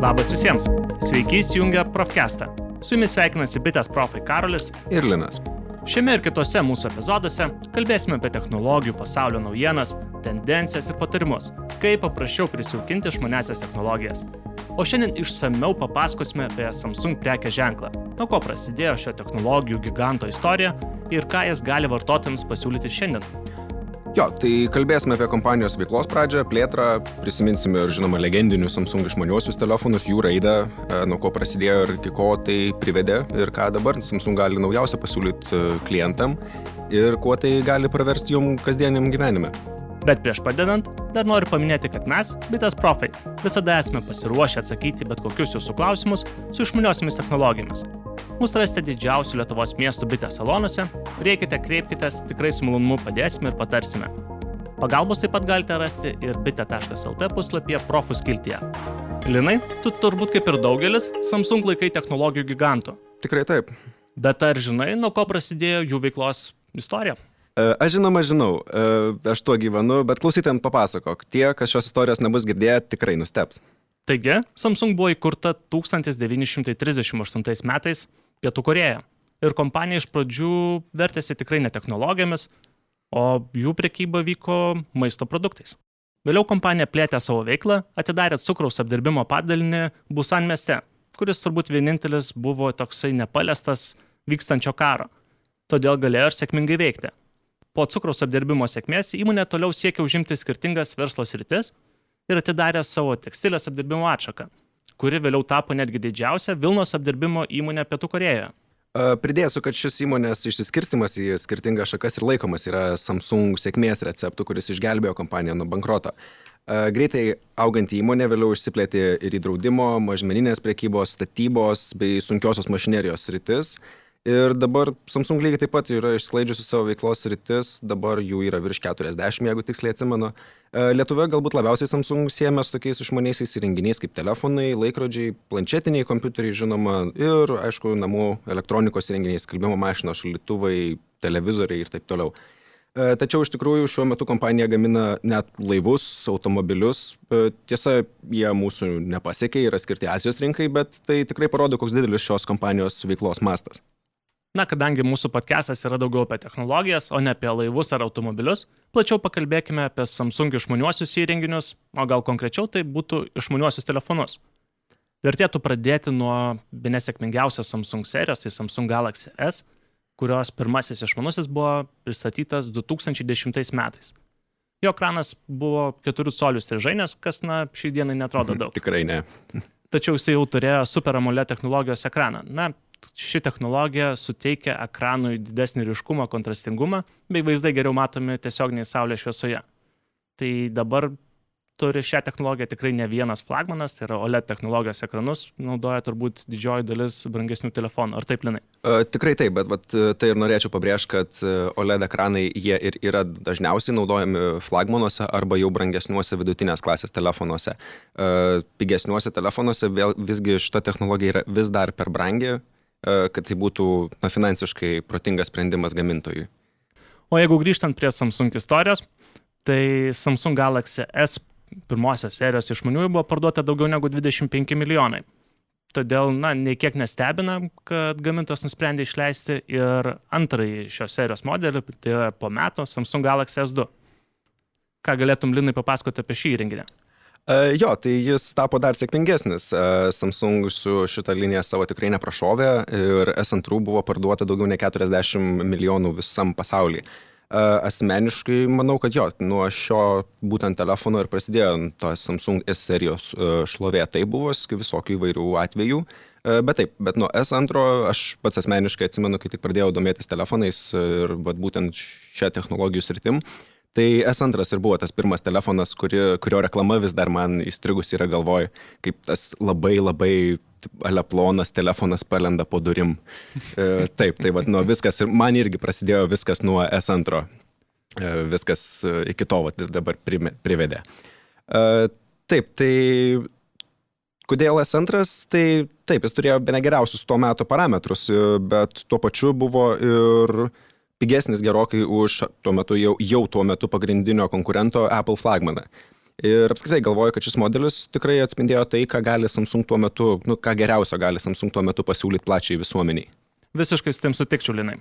Labas visiems. Sveiki įsijungę Profcastą. Su jumis sveikinasi bitės profai Karolis ir Linas. Šiame ir kitose mūsų epizoduose kalbėsime apie technologijų pasaulio naujienas, tendencijas ir patarimus, kaip paprasčiau prisijaukinti išmanesias technologijas. O šiandien išsameu papasakosime apie Samsung prekės ženklą, nuo ko prasidėjo šio technologijų giganto istorija ir ką jis gali vartotojams pasiūlyti šiandien. Jo, tai kalbėsime apie kompanijos veiklos pradžią, plėtrą, prisiminsime ir žinoma legendinius Samsung išmaniuosius telefonus, jų raidą, e, nuo ko prasidėjo ir iki ko tai privedė ir ką dabar Samsung gali naujausia pasiūlyti e, klientam ir kuo tai gali praversti jum kasdieniam gyvenime. Bet prieš padedant, dar noriu paminėti, kad mes, Bitas Profai, visada esame pasiruošę atsakyti bet kokius jūsų klausimus su išmaniosiamis technologijomis. Mūsų rasite didžiausių Lietuvos miestų bitės salonuose, reikite kreipkitės, tikrai su malonumu padėsime ir patarsime. Pagalbos taip pat galite rasti ir bitė.lt puslapyje profų skiltyje. Linai, tu turbūt kaip ir daugelis Samsung laikai technologijų gigantų. Tikrai taip. Bet ar žinai, nuo ko prasidėjo jų veiklos istorija? E, aš žinoma žinau, e, aš tuo gyvenu, bet klausytėm papasakok. Tie, kas šios istorijos nebus girdėję, tikrai nusteps. Taigi, Samsung buvo įkurta 1938 metais Pietų Koreja. Ir kompanija iš pradžių vertėsi tikrai ne technologijomis, o jų prekyba vyko maisto produktais. Vėliau kompanija plėtė savo veiklą, atidarė cukraus apdirbimo padalinį Busan mieste, kuris turbūt vienintelis buvo toksai nepaliestas vykstančio karo. Todėl galėjo ir sėkmingai veikti. Po cukraus apdirbimo sėkmės įmonė toliau siekia užimti skirtingas verslo sritis ir atidarė savo tekstilės apdirbimo atšaką, kuri vėliau tapo netgi didžiausia Vilnos apdirbimo įmonė Pietų Korejoje. Pridėsiu, kad šis įmonės išsiskirstimas į skirtingas šakas ir laikomas yra Samsung sėkmės receptų, kuris išgelbėjo kompaniją nuo bankroto. Greitai auganti įmonė vėliau išsiplėtė ir į draudimo, mažmeninės prekybos, statybos bei sunkiosios mašinerijos rytis. Ir dabar Samsung lygiai taip pat yra išsklaidžiusi savo veiklos rytis, dabar jų yra virš 40, jeigu tiksliai atsimenu. E, Lietuvoje galbūt labiausiai Samsung siejame su tokiais išmaniaisiais įrenginiais kaip telefonai, laikrodžiai, planšetiniai kompiuteriai, žinoma, ir, aišku, namų elektronikos įrenginiai, skalbimo mašinos, šalituvai, televizoriai ir taip toliau. E, tačiau iš tikrųjų šiuo metu kompanija gamina net laivus, automobilius. E, tiesa, jie mūsų nepasiekė, yra skirti Azijos rinkai, bet tai tikrai parodo, koks didelis šios kompanijos veiklos mastas. Na, kadangi mūsų podcastas yra daugiau apie technologijas, o ne apie laivus ar automobilius, plačiau pakalbėkime apie Samsung išmaniuosius įrenginius, o gal konkrečiau tai būtų išmaniuosius telefonus. Vertėtų pradėti nuo be nesėkmingiausios Samsung serijos, tai Samsung Galaxy S, kurios pirmasis išmanusis buvo pristatytas 2010 metais. Jo ekranas buvo 4 colių strižainės, kas, na, šį dieną netrodo daug. Tikrai ne. Tačiau jisai jau turėjo Super AMOLED technologijos ekraną. Na, ši technologija suteikia ekranui didesnį ryškumą, kontrastingumą, bei vaizdai geriau matomi tiesioginiai saulės šviesoje. Tai dabar turi šią technologiją tikrai ne vienas flagmanas, tai yra OLED technologijos ekranus, naudoja turbūt didžioji dalis brangesnių telefonų. Ar taip, Linai? Uh, tikrai taip, bet vat, tai ir norėčiau pabrėžti, kad OLED ekranai jie ir yra dažniausiai naudojami flagmanuose arba jau brangesniuose vidutinės klasės telefonuose. Uh, pigesniuose telefonuose vėl, visgi šita technologija yra vis dar per brangi, E, kad tai būtų na, finansiškai protingas sprendimas gamintojui. O jeigu grįžtant prie Samsung istorijos, tai Samsung Galaxy S pirmosios serijos išmaniųjų buvo parduota daugiau negu 25 milijonai. Todėl, na, nei kiek nestebina, kad gamintojas nusprendė išleisti ir antrąjį šios serijos modelį, tai yra po metų Samsung Galaxy S2. Ką galėtum Linai papasakoti apie šį įrenginį? Uh, jo, tai jis tapo dar sėkmingesnis. Uh, Samsung su šitą liniją savo tikrai neprašovė ir S2 buvo parduota daugiau nei 40 milijonų visam pasaulyje. Uh, asmeniškai manau, kad jo, nuo šio būtent telefono ir prasidėjo to Samsung S serijos šlovė. Tai buvo visokių įvairių atvejų. Bet taip, bet nuo S2 aš pats asmeniškai atsimenu, kai tik pradėjau domėtis telefonais ir būtent šią technologijų sritim. Uh, Tai S2 ir buvo tas pirmas telefonas, kuri, kurio reklama vis dar man įstrigus yra galvoj, kaip tas labai labai aleplonas telefonas palenda po durim. E, taip, tai vad, nuo viskas ir man irgi prasidėjo viskas nuo S2. E, viskas e, iki to vat, dabar privedė. E, taip, tai kodėl S2? Tai taip, jis turėjo be negeriausius tuo metu parametrus, e, bet tuo pačiu buvo ir pigesnis gerokai už tuo metu jau, jau tuo metu pagrindinio konkurento Apple flagmaną. Ir apskritai galvoju, kad šis modelis tikrai atspindėjo tai, ką gali Samsung tuo metu, nu, ką geriausio gali Samsung tuo metu pasiūlyti plačiai visuomeniai. Visiškai su tim sutikčiau, Linai.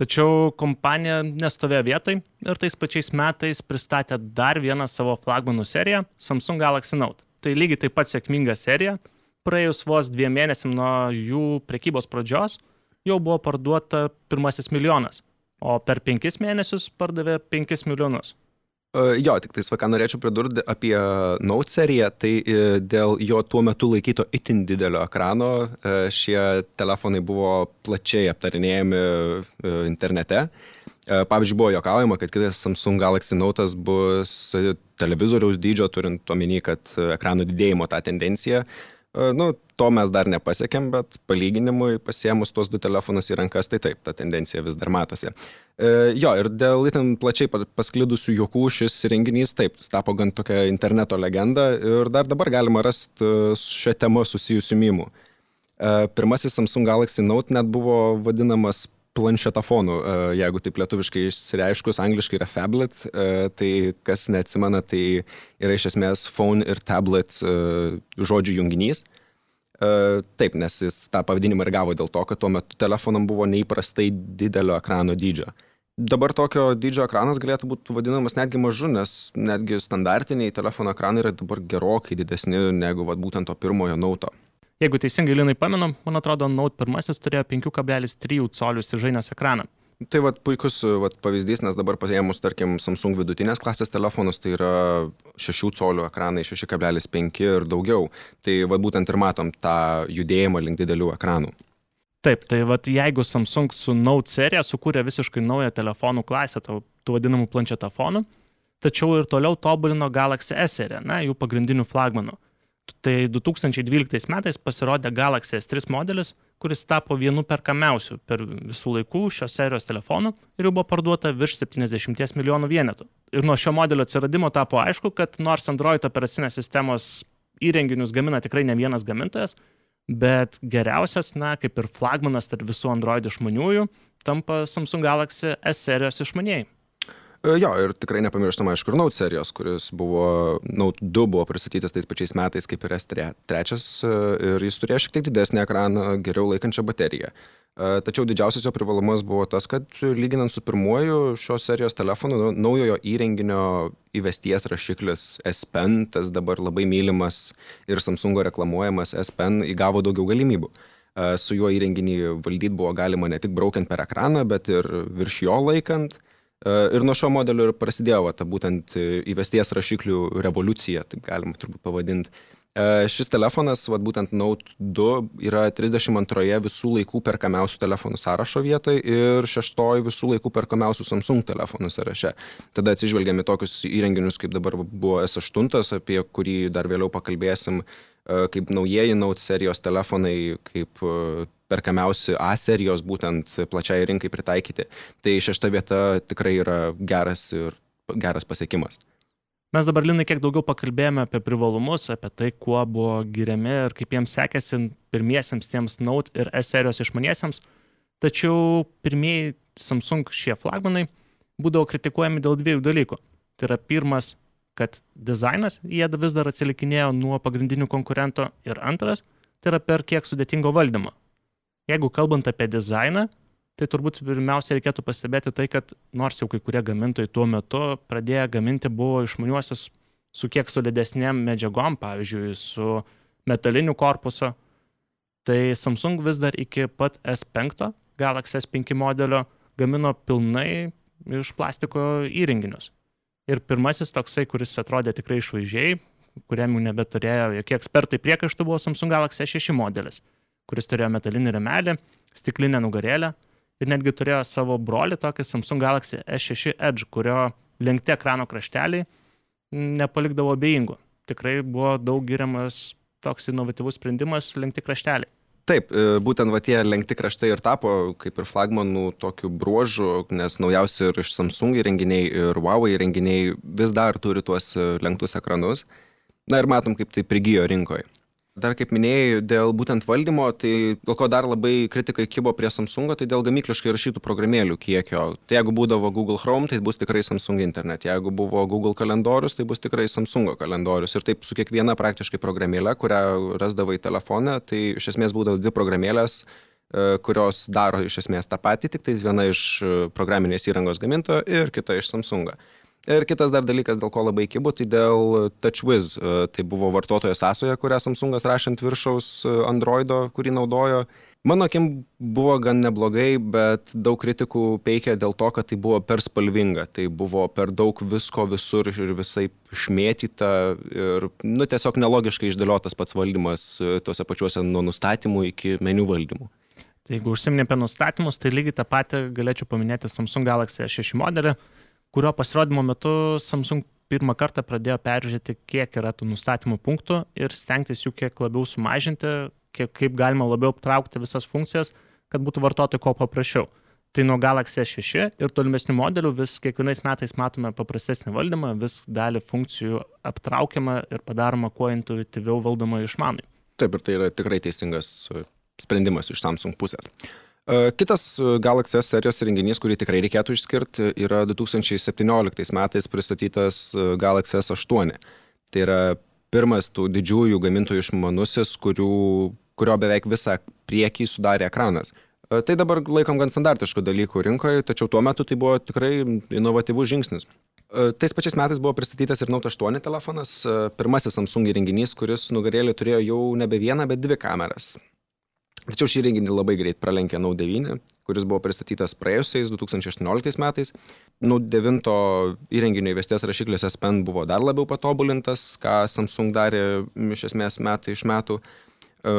Tačiau kompanija nestovėjo vietai ir tais pačiais metais pristatė dar vieną savo flagmanų seriją - Samsung Galaxy Note. Tai lygiai taip pat sėkminga serija. Praėjus vos dviem mėnesiam nuo jų prekybos pradžios jau buvo parduota pirmasis milijonas, o per penkis mėnesius pardavė penkis milijonus. Jo, tik tai, ką norėčiau pridurti apie Note seriją, tai e, dėl jo tuo metu laikyto itin didelio ekrano e, šie telefonai buvo plačiai aptarinėjami e, internete. Pavyzdžiui, buvo jokaujama, kad kitas Samsung Galaxy Note bus televizoriaus dydžio, turint omeny, kad ekrano didėjimo tą tendenciją Nu, to mes dar nepasiekėm, bet palyginimui pasiemus tuos du telefonus į rankas, tai taip, ta tendencija vis dar matosi. E, jo, ir dėl itin plačiai pasklidusių juokų šis renginys taip, tapo gan tokia interneto legenda ir dar dabar galima rasti šią temą susijusių mymų. E, pirmasis Samsung Galaxy Note net buvo vadinamas planšetafonu, e, jeigu taip lietuviškai išsireiškus, angliškai yra phablet, e, tai kas neatsimena, tai yra iš esmės phone ir tablet e, žodžių junginys. Taip, nes jis tą pavadinimą ir gavo dėl to, kad tuo metu telefonam buvo neįprastai didelio ekrano dydžio. Dabar tokio dydžio ekranas galėtų būti vadinamas netgi mažu, nes netgi standartiniai telefono ekranai yra dabar gerokai didesni negu vat, būtent to pirmojo nauto. Jeigu teisingai Linai pamenu, man atrodo, Note 1 turėjo 5,3 colių stižainės ekraną. Tai vat, puikus vat, pavyzdys, nes dabar pasėmus, tarkim, Samsung vidutinės klasės telefonus, tai yra 6 colių ekranai, 6,5 ir daugiau. Tai vat, būtent ir matom tą judėjimą link didelių ekranų. Taip, tai vat, jeigu Samsung su Note serija sukūrė visiškai naują telefonų klasę, tų, tų vadinamų planšetafonų, tačiau ir toliau tobulino Galaxy S seriją, na, jų pagrindinių flagmanų. Tai 2012 metais pasirodė Galaxy S3 modelis, kuris tapo vienu perkamiausių per visų laikų šios serijos telefonų ir jau buvo parduota virš 70 milijonų vienetų. Ir nuo šio modelio atsiradimo tapo aišku, kad nors Android operacinės sistemos įrenginius gamina tikrai ne vienas gamintojas, bet geriausias, na, kaip ir flagmanas tarp visų Android išmaniųjų, tampa Samsung Galaxy S serijos išmanieji. E, jo, ir tikrai nepamirštam, aišku, ir Note serijos, kuris buvo, Note 2 buvo pristatytas tais pačiais metais kaip ir S3 e, ir jis turėjo šiek tiek didesnį ekraną, geriau laikančią bateriją. E, tačiau didžiausias jo privalumas buvo tas, kad lyginant su pirmuoju šios serijos telefonu, nu, naujojo įrenginio įvesties rašiklis S Pen, tas dabar labai mylimas ir Samsungo reklamuojamas S Pen, įgavo daugiau galimybių su juo įrenginį valdyti buvo galima ne tik braukiant per ekraną, bet ir virš jo laikant. E, ir nuo šio modelio ir prasidėjo va, ta būtent e, įvesties rašiklių revoliucija, taip galima turbūt pavadinti. E, šis telefonas, vat, būtent Note 2, yra 32 visų laikų perkamiausių telefonų sąrašo vietoje ir 6 visų laikų perkamiausių Samsung telefonų sąraše. Tada atsižvelgiami tokius įrenginius, kaip dabar buvo S8, apie kurį dar vėliau pakalbėsim, kaip naujieji Note serijos telefonai, kaip perkamiausi A serijos būtent plačiai rinkai pritaikyti. Tai šešta vieta tikrai yra geras ir geras pasiekimas. Mes dabar, Linai, kiek daugiau pakalbėjome apie privalumus, apie tai, kuo buvo giriami ir kaip jiems sekėsi pirmiesiems tiems Note ir S serijos išmaniesiems. Tačiau pirmieji Samsung šie flagmanai būdavo kritikuojami dėl dviejų dalykų. Tai yra pirmas, kad dizainas jie vis dar atsilikinėjo nuo pagrindinių konkurentų ir antras, tai yra per kiek sudėtingo valdymo. Jeigu kalbant apie dizainą, tai turbūt pirmiausia reikėtų pastebėti tai, kad nors jau kai kurie gamintojai tuo metu pradėję gaminti buvo išmaniuosius su kiek solidesnėm medžiagom, pavyzdžiui, su metaliniu korpusu, tai Samsung vis dar iki pat S5 Galaxy S5 modelio gamino pilnai iš plastiko įrenginius. Ir pirmasis toksai, kuris atrodė tikrai išvaizdžiai, kuriam jau nebeturėjo jokie ekspertai priekaištų, buvo Samsung Galaxy S6 modelis kuris turėjo metalinį remelį, stiklinę nugarėlę ir netgi turėjo savo brolį tokį Samsung Galaxy S6 Edge, kurio lenkti ekrano krašteliai nepalikdavo abejingų. Tikrai buvo daug giriamas toks inovatyvus sprendimas lenkti krašteliai. Taip, e, būtent va tie lenkti kraštai ir tapo kaip ir flagmanų tokiu bruožu, nes naujausi ir iš Samsung įrenginiai ir Huawei įrenginiai vis dar turi tuos lenktus ekranus. Na ir matom, kaip tai prigijo rinkoje. Dar kaip minėjai, dėl būtent valdymo, tai dėl ko dar labai kritikai kybo prie Samsungo, tai dėl gamykliškai rašytų programėlių kiekio. Tai jeigu būdavo Google Chrome, tai bus tikrai Samsung Internet. Jeigu buvo Google kalendorius, tai bus tikrai Samsungo kalendorius. Ir taip su kiekviena praktiškai programėlė, kurią rasdavai telefone, tai iš esmės būdavo dvi programėlės e, kurios daro iš esmės tą patį, tik tai viena iš e, programinės įrangos gamintojo ir kita iš Samsungo. Ir kitas dar dalykas, dėl ko labai kibu, tai dėl TouchWiz. E, tai buvo vartotojo sąsoja, kurią Samsungas rašė ant viršaus e, Androido, kurį naudojo. Mano akim buvo gan neblogai, bet daug kritikų peikia dėl to, kad tai buvo per spalvinga, tai buvo per daug visko visur ir visai šmėtyta ir, nu, tiesiog nelogiškai išdėliotas pats valdymas e, tuose pačiuose nuo nustatymų iki meniu valdymų. Tai jeigu užsiminė apie nustatymus, tai lygiai tą patį galėčiau paminėti Samsung Galaxy S6 modelį kurio pasirodymo metu Samsung pirmą kartą pradėjo peržiūrėti, kiek yra tų nustatymų punktų ir stengtis jų kiek labiau sumažinti, kiek, kaip galima labiau aptraukti visas funkcijas, kad būtų vartotojui kuo paprasčiau. Tai nuo Galaxy S6 ir tolimesnių modelių vis kiekvienais metais matome paprastesnį valdymą, vis dalį funkcijų aptraukiama ir padaroma kuo intuityviau valdoma išmanai. Taip, ir tai yra tikrai teisingas sprendimas iš Samsung pusės. E, kitas e, Galaxy S serijos renginys, kurį tikrai reikėtų išskirti, yra 2017 metais pristatytas e, Galaxy S8. Tai yra pirmas tų didžiųjų gamintojų išmanusis, kurių, kurio beveik visą priekį sudarė ekranas. Tai dabar laikom gan standartiškų dalykų rinkoje, tačiau tuo metu tai buvo tikrai inovatyvus žingsnis. Tais pačiais metais buvo pristatytas ir Note 8 telefonas, pirmasis Samsung įrenginys, kuris nugarėlį turėjo jau nebe vieną, bet dvi kameras. Tačiau šį renginį labai greit pralenkė Nau 9, kuris buvo pristatytas praėjusiais 2018 metais. Nau 9 įrenginio įvesties rašiklis S Pen buvo dar labiau patobulintas, ką Samsung darė iš esmės metai iš metų. E,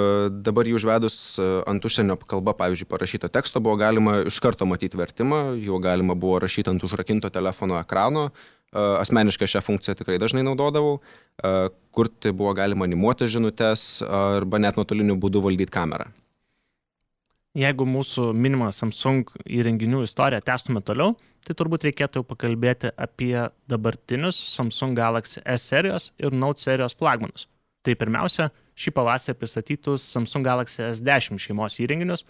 dabar jį užvedus e, ant užsienio kalba, pavyzdžiui, parašyto teksto buvo galima iš karto matyti vertimą, jo galima buvo rašyti ant užrakinto telefono ekrano. E, asmeniškai šią funkciją tikrai dažnai naudodavau. Kurti buvo galima animuoti žinutės arba net nuotoliniu būdu valdyti kamerą jeigu mūsų minimą Samsung įrenginių istoriją testume toliau, tai turbūt reikėtų jau pakalbėti apie dabartinius Samsung Galaxy S serijos ir Note serijos flagmanus. Tai pirmiausia, šį pavasarį pristatytus Samsung Galaxy S10 šeimos įrenginius.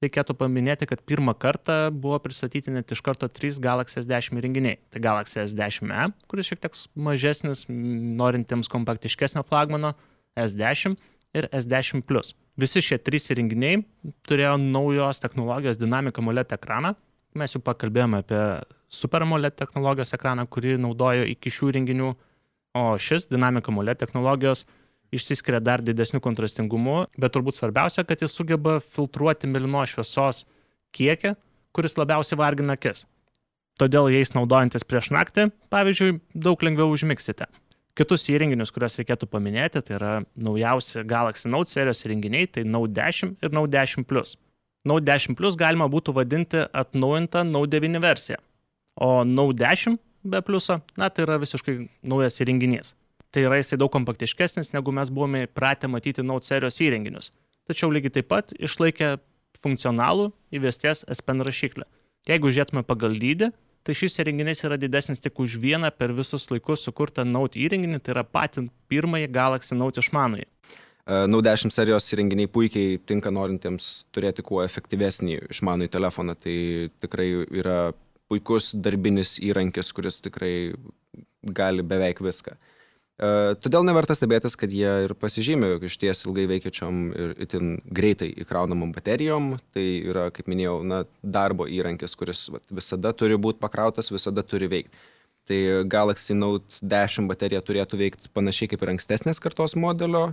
Reikėtų paminėti, kad pirmą kartą buvo pristatyti net iš karto trys Galaxy S10 įrenginiai. Tai Galaxy S10e, kuris šiek tiek mažesnis, norintiems kompaktiškesnio flagmano, S10 ir S10 Plus. Visi šie trys įrenginiai turėjo naujos technologijos Dynamic AMOLED ekraną. Mes jau pakalbėjome apie Super AMOLED technologijos ekraną, kurį naudojo iki šių įrenginių, o šis Dynamic AMOLED technologijos išsiskiria dar didesniu kontrastingumu, bet turbūt svarbiausia, kad jis sugeba filtruoti milino šviesos kiekį, kuris labiausiai vargina akis. Todėl jais naudojantis prieš naktį, pavyzdžiui, daug lengviau užmiksite. Kitus įrenginius, kuriuos reikėtų paminėti, tai yra naujausi Galaxy Note serijos įrenginiai, tai Note 10 ir Note 10 Plus. Note 10 Plus galima būtų vadinti atnaujintą Note 9 versiją, o Note 10 be pliuso, na tai yra visiškai naujas įrenginys. Tai yra jisai daug kompaktiškesnis, negu mes buvome pratę matyti Note serijos įrenginius. Tačiau lygiai taip pat išlaikė funkcionalų įvesties S Pen rašiklį. Jeigu žiūrėtume pagal dydį, tai šis įrenginys yra didesnis tik už vieną per visus laikus sukurtą Note įrenginį, tai yra patį pirmąjį Galaxy Note išmanųjį. E, Note 10 serijos įrenginiai puikiai tinka norintiems turėti kuo efektyvesnį išmanųjį telefoną, tai tikrai yra puikus darbinis įrankis, kuris tikrai gali beveik viską. E, todėl neverta stebėtis, kad jie ir pasižymė iš ties ilgai veikiačiom ir itin greitai įkraunamom baterijom. Tai yra, kaip minėjau, na, darbo įrankis, kuris vat, visada turi būti pakrautas, visada turi veikti. Tai Galaxy Note 10 baterija turėtų veikti panašiai kaip ir ankstesnės kartos modelio,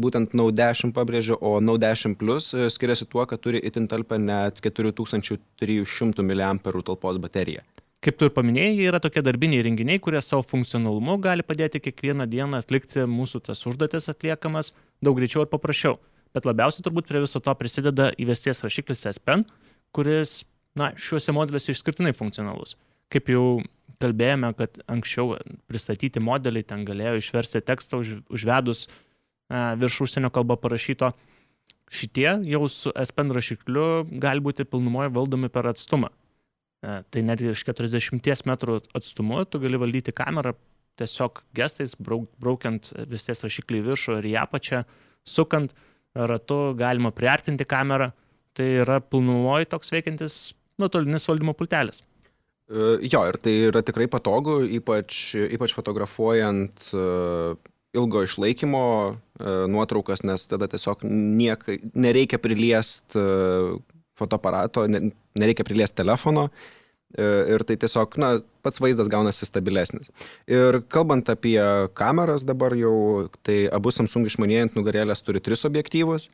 būtent Note 10 pabrėžiu, o Note 10 Plus e, skiriasi tuo, kad turi itin talpę net 4300 mAh talpos bateriją. Kaip tu ir paminėjai, jie yra tokie darbiniai renginiai, kurie savo funkcionalumu gali padėti kiekvieną dieną atlikti mūsų tas užduotis atliekamas daug greičiau ir paprasčiau. Bet labiausiai turbūt prie viso to prisideda įvesties rašiklis S Pen, kuris, na, šiuose modeliuose išskirtinai funkcionalus. Kaip jau kalbėjome, kad anksčiau pristatyti modeliai ten galėjo išversti tekstą už, užvedus e, virš užsienio kalbą parašyto. Šitie jau su S Pen rašikliu gali būti pilnumoje valdomi per atstumą. E, tai net iš 40 metrų atstumu tu gali valdyti kamerą tiesiog gestais, brauk, braukiant vis ties rašiklį į viršų ir į apačią, sukant ratu galima priartinti kamerą. Tai yra pilnumoji toks veikiantis nuotolinis valdymo pultelis. E, jo, ir tai yra tikrai patogu, ypač, ypač fotografuojant e, ilgo išlaikymo nuotraukas, nes tada tiesiog niek, nereikia priliest fotoaparato, nereikia priliest telefono ir tai tiesiog, na, pats vaizdas gaunasi stabilesnis. Ir kalbant apie kameras dabar jau, tai abu Samsung išmanėjai ant nugarėlės turi tris objektyvus.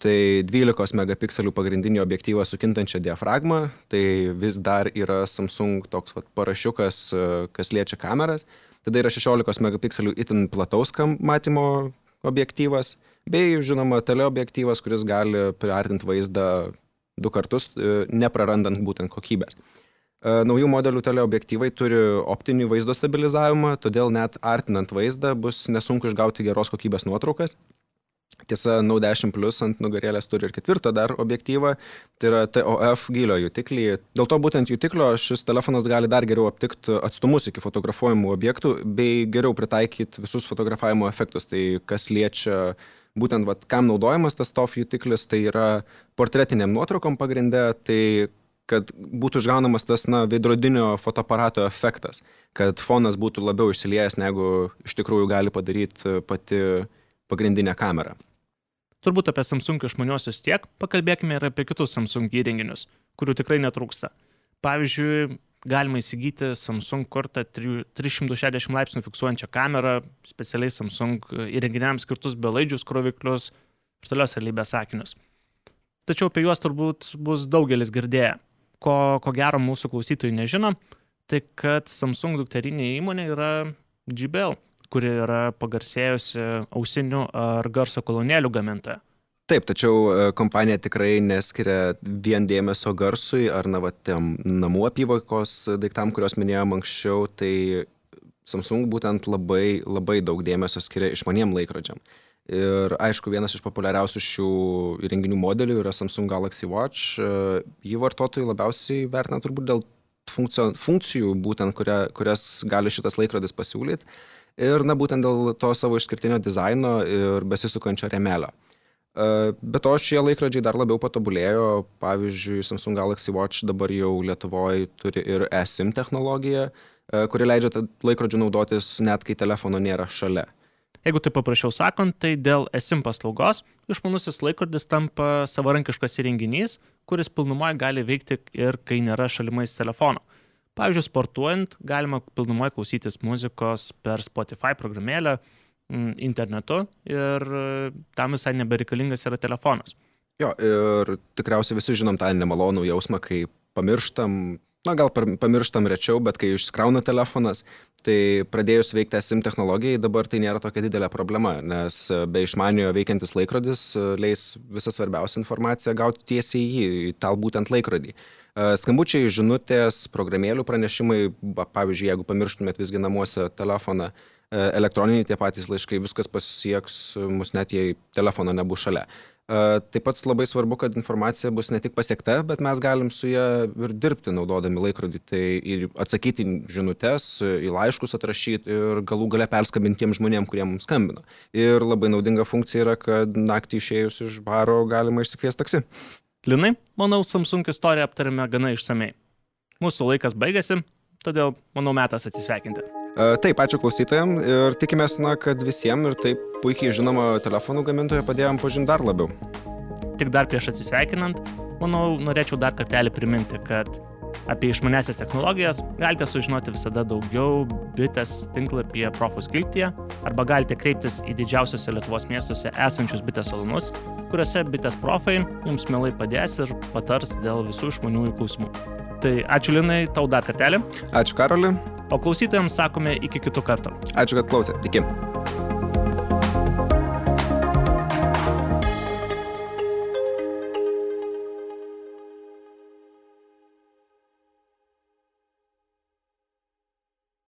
Tai 12 megapikselių pagrindinį objektyvą su kintančia diafragma, tai vis dar yra Samsung toks vat, parašiukas, kas liečia kameras. Tada yra 16 megapikselių itin plataus matymo objektyvas, bei, žinoma, teleobjektyvas, kuris gali priartinti vaizdą du kartus, neprarandant būtent kokybės. Naujų modelių teleobjektyvai turi optinį vaizdo stabilizavimą, todėl net artinant vaizdą bus nesunku išgauti geros kokybės nuotraukas. Tiesa, Nau 10 Plus ant nugarėlės turi ir ketvirtą dar objektyvą, tai yra TOF gilio jutiklį. Dėl to būtent jutiklio šis telefonas gali dar geriau aptikti atstumus iki fotografuojamų objektų bei geriau pritaikyti visus fotografavimo efektus. Tai kas liečia būtent, vat, kam naudojamas tas TOF jutiklis, tai yra portretiniam nuotraukom pagrindė, tai kad būtų išgaunamas tas na, veidrodinio fotoaparato efektas, kad fonas būtų labiau išsiliejęs, negu iš tikrųjų gali padaryti pati pagrindinė kamera. Turbūt apie Samsung išmaniosius tiek, pakalbėkime ir apie kitus Samsung įrenginius, kurių tikrai netrūksta. Pavyzdžiui, galima įsigyti Samsung kortą 360 laipsnių fiksuojančią kamerą, specialiai Samsung įrenginiams skirtus belaidžius kroviklius, virtualios realybės akinius. Tačiau apie juos turbūt bus daugelis girdėję ko, ko gero mūsų klausytojai nežino, tai kad Samsung dukterinė įmonė yra JBL, kuri yra pagarsėjusi ausinių ar garso kolonėlių gamintoja. Taip, tačiau e, kompanija tikrai neskiria vien dėmesio garsui ar na, va, tiem namų apyvokos daiktam, kuriuos minėjom anksčiau, tai Samsung būtent labai, labai daug dėmesio skiria išmaniem laikrodžiam. Ir aišku, vienas iš populiariausių šių įrenginių modelių yra Samsung Galaxy Watch. Jį vartotojai labiausiai vertina turbūt dėl funkcijų, funkcijų būtent, kuria, kurias gali šitas laikrodis pasiūlyti. Ir, na, būtent dėl to savo išskirtinio dizaino ir besisukančio remelio. Be to, šie laikrodžiai dar labiau patobulėjo. Pavyzdžiui, Samsung Galaxy Watch dabar jau Lietuvoje turi ir eSIM technologiją, kuri leidžia laikrodžių naudotis net kai telefono nėra šalia. Jeigu tai paprasčiau sakant, tai dėl esim paslaugos išmanusis laikrodis tampa savarankiškas įrenginys, kuris pilnumoje gali veikti ir kai nėra šalimais telefono. Pavyzdžiui, sportuojant galima pilnumoje klausytis muzikos per Spotify programėlę, mm, internetu ir tam visai nebereikalingas yra telefonas. Jo, ir tikriausiai visi žinom tą nemalonų jausmą, kai pamirštam na gal pamirštam rečiau, bet kai išskrauna telefonas, tai pradėjus veikti SIM technologijai dabar tai nėra tokia didelė problema, nes be išmaniojo veikiantis laikrodis e, leis visą svarbiausią informaciją gauti tiesiai į jį, į tą būtent laikrodį. E, skambučiai, žinutės, programėlių pranešimai, pavyzdžiui, jeigu pamirštumėt visgi namuose telefoną, elektroniniai tie patys laiškai, viskas pasieks mus net jei telefono nebus šalia. Taip pat labai svarbu, kad informacija bus ne tik pasiekta, bet mes galim su ją ir dirbti naudodami laikrodį. Tai ir atsakyti žinutės, į laiškus atrašyti ir galų gale perskambinti tiem žmonėm, kurie mums skambino. Ir labai naudinga funkcija yra, kad naktį išėjus iš baro galima išsikviesti taksi. Linai, manau, Samsung istoriją aptarėme gana išsamei. Mūsų laikas baigėsi, todėl manau metas atsisveikinti. Taip, ačiū klausytojams ir tikimės, na, kad visiems ir taip puikiai žinoma telefonų gamintoja padėjom pažinti dar labiau. Tik dar prieš atsisveikinant, manau, norėčiau dar kartelį priminti, kad apie išmanesias technologijas galite sužinoti visada daugiau bitės tinklapyje Profus Kiltyje arba galite kreiptis į didžiausiose Lietuvos miestuose esančius bitės salonus, kuriuose bitės profai jums mielai padės ir patars dėl visų išmaniųjų klausimų. Tai ačiū Linai, tau dar kartelį. Ačiū Karoli. O klausytojams sakome iki kitų kartų. Ačiū, kad klausėte. Iki.